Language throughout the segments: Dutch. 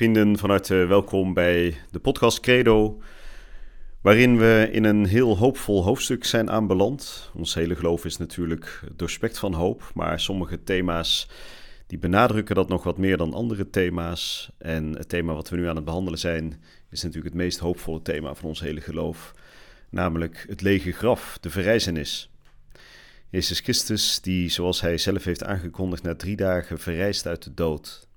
Vrienden, van harte welkom bij de podcast Credo, waarin we in een heel hoopvol hoofdstuk zijn aanbeland. Ons hele geloof is natuurlijk doorspekt van hoop, maar sommige thema's die benadrukken dat nog wat meer dan andere thema's. En het thema wat we nu aan het behandelen zijn, is natuurlijk het meest hoopvolle thema van ons hele geloof, namelijk het lege graf, de verrijzenis. Jezus Christus, die zoals hij zelf heeft aangekondigd, na drie dagen verrijst uit de dood.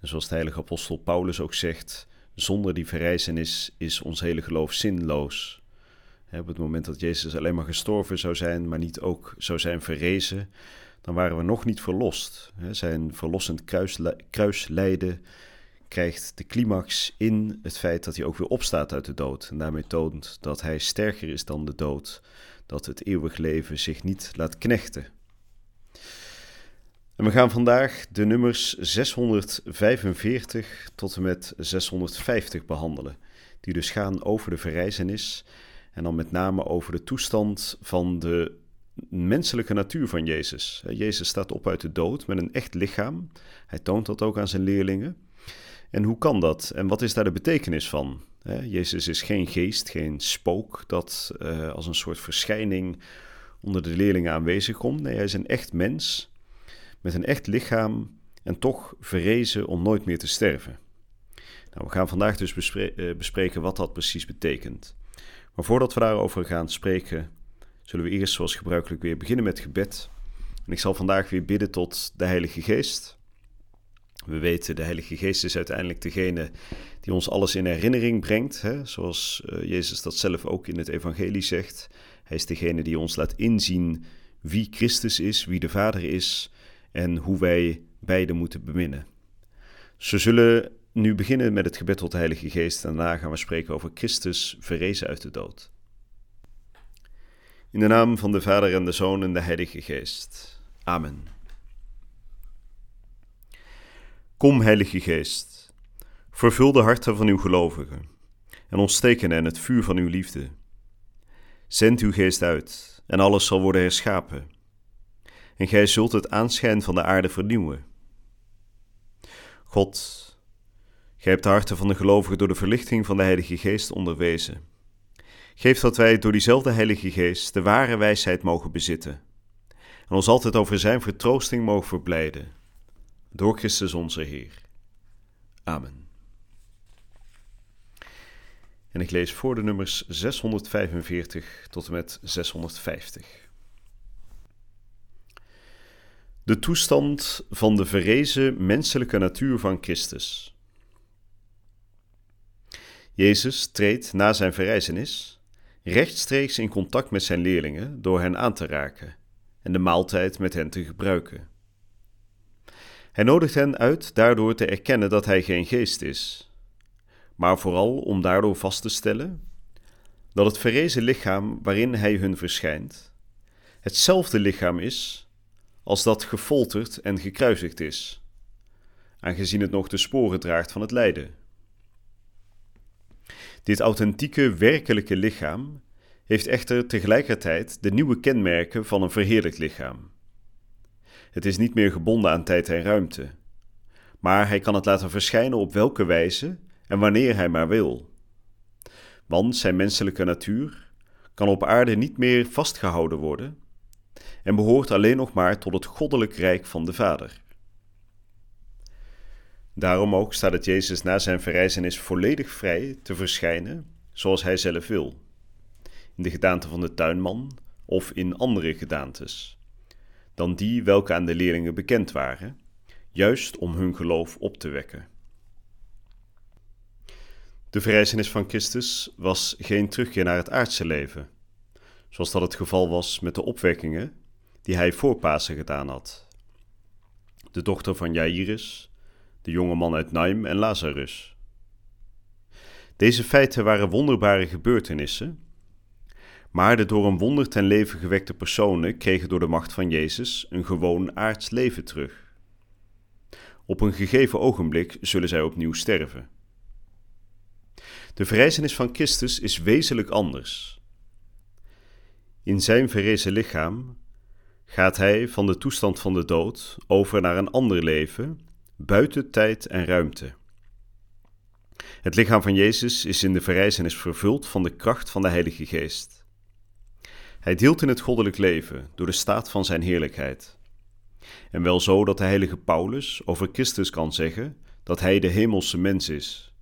En zoals de heilige apostel Paulus ook zegt, zonder die verrijzenis is ons hele geloof zinloos. op het moment dat Jezus alleen maar gestorven zou zijn, maar niet ook zou zijn verrezen, dan waren we nog niet verlost. Zijn verlossend kruislijden krijgt de climax in het feit dat hij ook weer opstaat uit de dood. En daarmee toont dat hij sterker is dan de dood, dat het eeuwig leven zich niet laat knechten. En we gaan vandaag de nummers 645 tot en met 650 behandelen, die dus gaan over de verrijzenis en dan met name over de toestand van de menselijke natuur van Jezus. Jezus staat op uit de dood met een echt lichaam. Hij toont dat ook aan zijn leerlingen. En hoe kan dat? En wat is daar de betekenis van? Jezus is geen geest, geen spook dat uh, als een soort verschijning onder de leerlingen aanwezig komt. Nee, hij is een echt mens met een echt lichaam en toch verrezen om nooit meer te sterven. Nou, we gaan vandaag dus eh, bespreken wat dat precies betekent. Maar voordat we daarover gaan spreken, zullen we eerst zoals gebruikelijk weer beginnen met gebed. En ik zal vandaag weer bidden tot de Heilige Geest. We weten, de Heilige Geest is uiteindelijk degene die ons alles in herinnering brengt, hè? zoals uh, Jezus dat zelf ook in het Evangelie zegt. Hij is degene die ons laat inzien wie Christus is, wie de Vader is en hoe wij beide moeten beminnen. Ze zullen nu beginnen met het gebed tot de Heilige Geest en daarna gaan we spreken over Christus verrezen uit de dood. In de naam van de Vader en de Zoon en de Heilige Geest. Amen. Kom, Heilige Geest, vervul de harten van uw gelovigen en ontsteken hen het vuur van uw liefde. Zend uw geest uit en alles zal worden herschapen en gij zult het aanschijn van de aarde vernieuwen. God, gij hebt de harten van de gelovigen door de verlichting van de Heilige Geest onderwezen. Geef dat wij door diezelfde Heilige Geest de ware wijsheid mogen bezitten en ons altijd over Zijn vertroosting mogen verblijden. Door Christus onze Heer. Amen. En ik lees voor de nummers 645 tot en met 650. De toestand van de verrezen menselijke natuur van Christus. Jezus treedt na zijn verrijzenis rechtstreeks in contact met zijn leerlingen door hen aan te raken en de maaltijd met hen te gebruiken. Hij nodigt hen uit daardoor te erkennen dat hij geen geest is, maar vooral om daardoor vast te stellen dat het verrezen lichaam waarin hij hun verschijnt hetzelfde lichaam is als dat gefolterd en gekruisigd is, aangezien het nog de sporen draagt van het lijden. Dit authentieke, werkelijke lichaam heeft echter tegelijkertijd de nieuwe kenmerken van een verheerlijkt lichaam. Het is niet meer gebonden aan tijd en ruimte, maar hij kan het laten verschijnen op welke wijze en wanneer hij maar wil. Want zijn menselijke natuur kan op aarde niet meer vastgehouden worden en behoort alleen nog maar tot het goddelijk rijk van de Vader. Daarom ook staat het Jezus na zijn verrijzenis volledig vrij te verschijnen zoals hij zelf wil, in de gedaante van de tuinman of in andere gedaantes, dan die welke aan de leerlingen bekend waren, juist om hun geloof op te wekken. De verrijzenis van Christus was geen terugkeer naar het aardse leven, zoals dat het geval was met de opwekkingen die hij voor Pasen gedaan had. De dochter van Jairus, de jonge man uit Naim en Lazarus. Deze feiten waren wonderbare gebeurtenissen, maar de door een wonder ten leven gewekte personen kregen door de macht van Jezus een gewoon aards leven terug. Op een gegeven ogenblik zullen zij opnieuw sterven. De verrijzenis van Christus is wezenlijk anders. In zijn verrezen lichaam gaat hij van de toestand van de dood over naar een ander leven, buiten tijd en ruimte. Het lichaam van Jezus is in de verrijzenis vervuld van de kracht van de Heilige Geest. Hij deelt in het goddelijk leven door de staat van zijn heerlijkheid. En wel zo dat de heilige Paulus over Christus kan zeggen dat hij de hemelse mens is.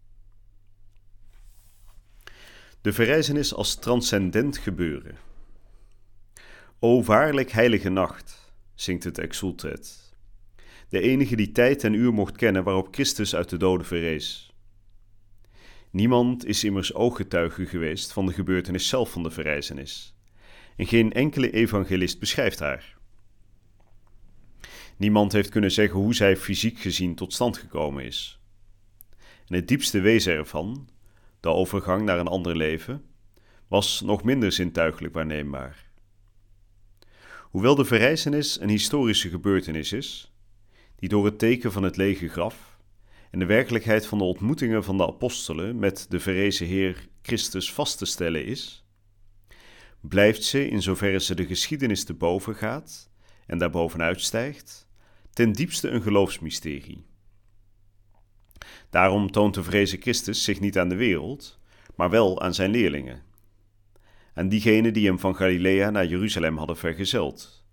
De verrijzenis als transcendent gebeuren. O waarlijk heilige nacht, zingt het Exultet. De enige die tijd en uur mocht kennen waarop Christus uit de doden verrees. Niemand is immers ooggetuige geweest van de gebeurtenis zelf van de verrijzenis. En geen enkele evangelist beschrijft haar. Niemand heeft kunnen zeggen hoe zij fysiek gezien tot stand gekomen is. En het diepste wezen ervan, de overgang naar een ander leven, was nog minder zintuigelijk waarneembaar. Hoewel de verrijzenis een historische gebeurtenis is, die door het teken van het lege graf en de werkelijkheid van de ontmoetingen van de apostelen met de verrezen Heer Christus vast te stellen is, blijft ze, in zoverre ze de geschiedenis te boven gaat en daarbovenuit stijgt, ten diepste een geloofsmysterie. Daarom toont de vrezen Christus zich niet aan de wereld, maar wel aan zijn leerlingen aan diegenen die hem van Galilea naar Jeruzalem hadden vergezeld.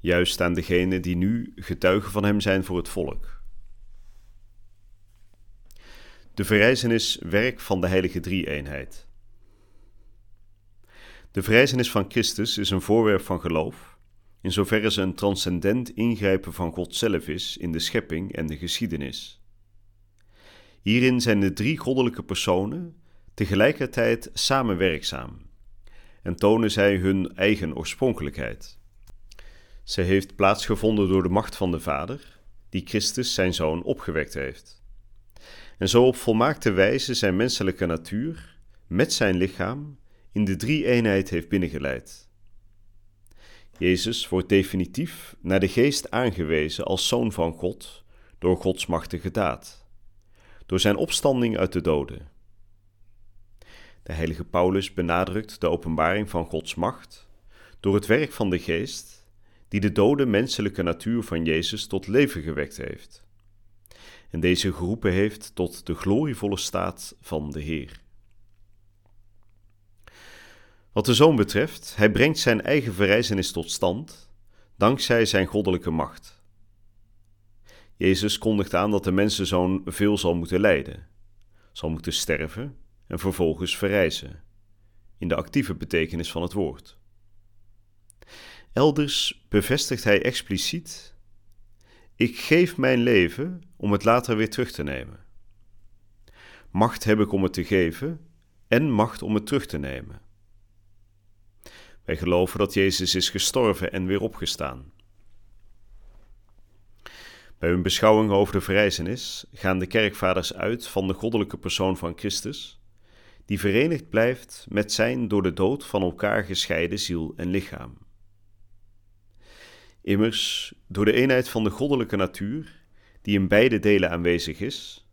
Juist aan degenen die nu getuigen van hem zijn voor het volk. De verrijzenis werk van de heilige drie-eenheid. De verrijzenis van Christus is een voorwerp van geloof, in zoverre ze een transcendent ingrijpen van God zelf is in de schepping en de geschiedenis. Hierin zijn de drie goddelijke personen tegelijkertijd samenwerkzaam en tonen zij hun eigen oorspronkelijkheid. Ze heeft plaatsgevonden door de macht van de Vader, die Christus zijn Zoon opgewekt heeft. En zo op volmaakte wijze zijn menselijke natuur met zijn lichaam in de drie-eenheid heeft binnengeleid. Jezus wordt definitief naar de geest aangewezen als Zoon van God door Gods machtige daad, door zijn opstanding uit de doden. De heilige Paulus benadrukt de openbaring van Gods macht door het werk van de Geest, die de dode menselijke natuur van Jezus tot leven gewekt heeft. En deze geroepen heeft tot de glorievolle staat van de Heer. Wat de Zoon betreft, hij brengt zijn eigen verrijzenis tot stand, dankzij zijn goddelijke macht. Jezus kondigt aan dat de mensenzoon veel zal moeten lijden, zal moeten sterven en vervolgens verrijzen, in de actieve betekenis van het woord. Elders bevestigt hij expliciet: Ik geef mijn leven om het later weer terug te nemen. Macht heb ik om het te geven en macht om het terug te nemen. Wij geloven dat Jezus is gestorven en weer opgestaan. Bij hun beschouwing over de verrijzenis gaan de kerkvaders uit van de goddelijke persoon van Christus die verenigd blijft met zijn door de dood van elkaar gescheiden ziel en lichaam. Immers, door de eenheid van de goddelijke natuur, die in beide delen aanwezig is,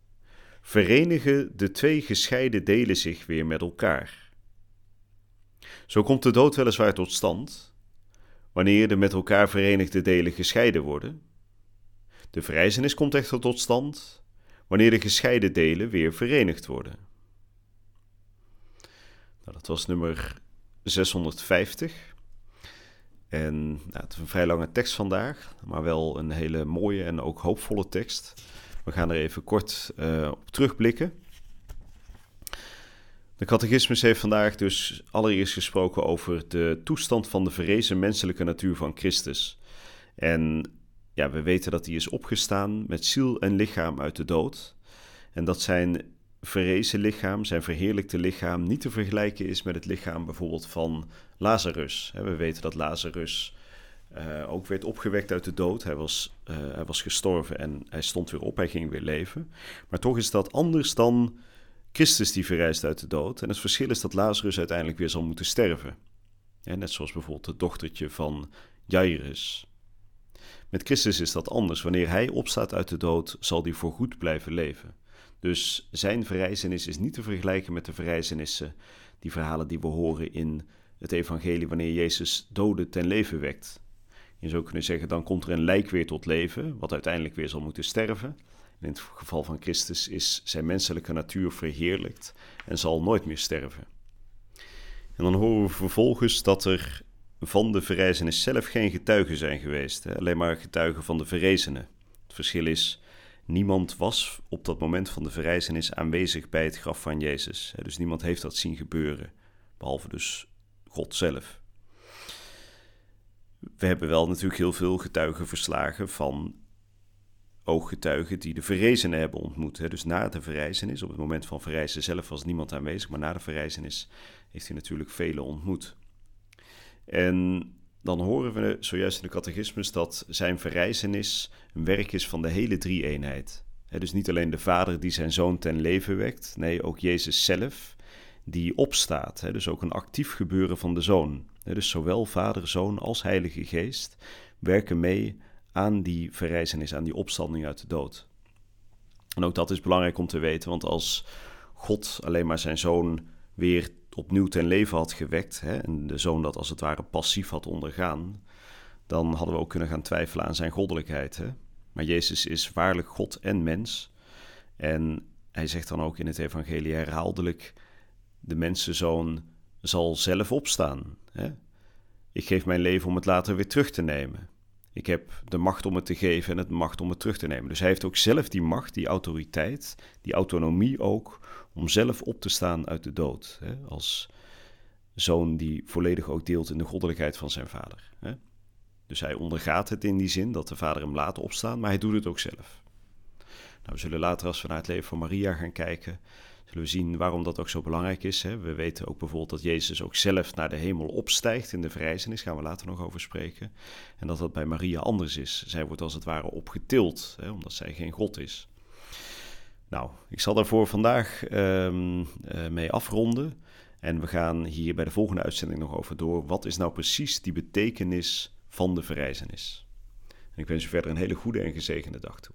verenigen de twee gescheiden delen zich weer met elkaar. Zo komt de dood weliswaar tot stand, wanneer de met elkaar verenigde delen gescheiden worden. De verrijzenis komt echter tot stand wanneer de gescheiden delen weer verenigd worden. Nou, dat was nummer 650. En nou, het is een vrij lange tekst vandaag, maar wel een hele mooie en ook hoopvolle tekst. We gaan er even kort uh, op terugblikken. De catechismus heeft vandaag dus allereerst gesproken over de toestand van de verrezen menselijke natuur van Christus. En ja, we weten dat hij is opgestaan met ziel en lichaam uit de dood. En dat zijn verrezen lichaam, zijn verheerlijkte lichaam, niet te vergelijken is met het lichaam bijvoorbeeld van Lazarus. We weten dat Lazarus uh, ook werd opgewekt uit de dood. Hij was, uh, hij was gestorven en hij stond weer op, hij ging weer leven. Maar toch is dat anders dan Christus die verrijst uit de dood. En het verschil is dat Lazarus uiteindelijk weer zal moeten sterven. net zoals bijvoorbeeld het dochtertje van Jairus. Met Christus is dat anders. Wanneer hij opstaat uit de dood, zal hij voorgoed blijven leven. Dus zijn verrijzenis is niet te vergelijken met de verrijzenissen, die verhalen die we horen in het evangelie wanneer Jezus doden ten leven wekt. Je zou kunnen zeggen, dan komt er een lijk weer tot leven, wat uiteindelijk weer zal moeten sterven. in het geval van Christus is zijn menselijke natuur verheerlijkt en zal nooit meer sterven. En dan horen we vervolgens dat er van de verrijzenis zelf geen getuigen zijn geweest, alleen maar getuigen van de verrezenen. Het verschil is, niemand was op dat moment van de verrijzenis aanwezig bij het graf van Jezus. Dus niemand heeft dat zien gebeuren, behalve dus God zelf. We hebben wel natuurlijk heel veel getuigen verslagen van ooggetuigen die de verrezenen hebben ontmoet. Dus na de verrijzenis, op het moment van verrijzen zelf was niemand aanwezig, maar na de verrijzenis heeft hij natuurlijk velen ontmoet. En dan horen we zojuist in de catechismus dat zijn verrijzenis een werk is van de hele drie-eenheid. dus niet alleen de Vader die zijn zoon ten leven wekt, nee, ook Jezus zelf die opstaat. dus ook een actief gebeuren van de zoon. dus zowel Vader, Zoon als Heilige Geest werken mee aan die verrijzenis, aan die opstanding uit de dood. En ook dat is belangrijk om te weten, want als God alleen maar zijn zoon weer opnieuw ten leven had gewekt hè, en de zoon dat als het ware passief had ondergaan, dan hadden we ook kunnen gaan twijfelen aan zijn goddelijkheid. Hè? Maar Jezus is waarlijk God en mens. En hij zegt dan ook in het evangelie herhaaldelijk, de mensenzoon zal zelf opstaan. Hè? Ik geef mijn leven om het later weer terug te nemen. Ik heb de macht om het te geven en het macht om het terug te nemen. Dus hij heeft ook zelf die macht, die autoriteit, die autonomie ook, om zelf op te staan uit de dood. Hè? Als zoon die volledig ook deelt in de goddelijkheid van zijn vader. Hè? Dus hij ondergaat het in die zin dat de vader hem laat opstaan, maar hij doet het ook zelf. Nou, we zullen later, als we naar het leven van Maria gaan kijken, we zien waarom dat ook zo belangrijk is. Hè? We weten ook bijvoorbeeld dat Jezus ook zelf naar de hemel opstijgt in de verrijzenis, gaan we later nog over spreken. En dat dat bij Maria anders is. Zij wordt als het ware opgetild, hè? omdat zij geen God is. Nou, ik zal daarvoor vandaag um, mee afronden. En we gaan hier bij de volgende uitzending nog over door. Wat is nou precies die betekenis van de verrijzenis? En ik wens u verder een hele goede en gezegende dag toe.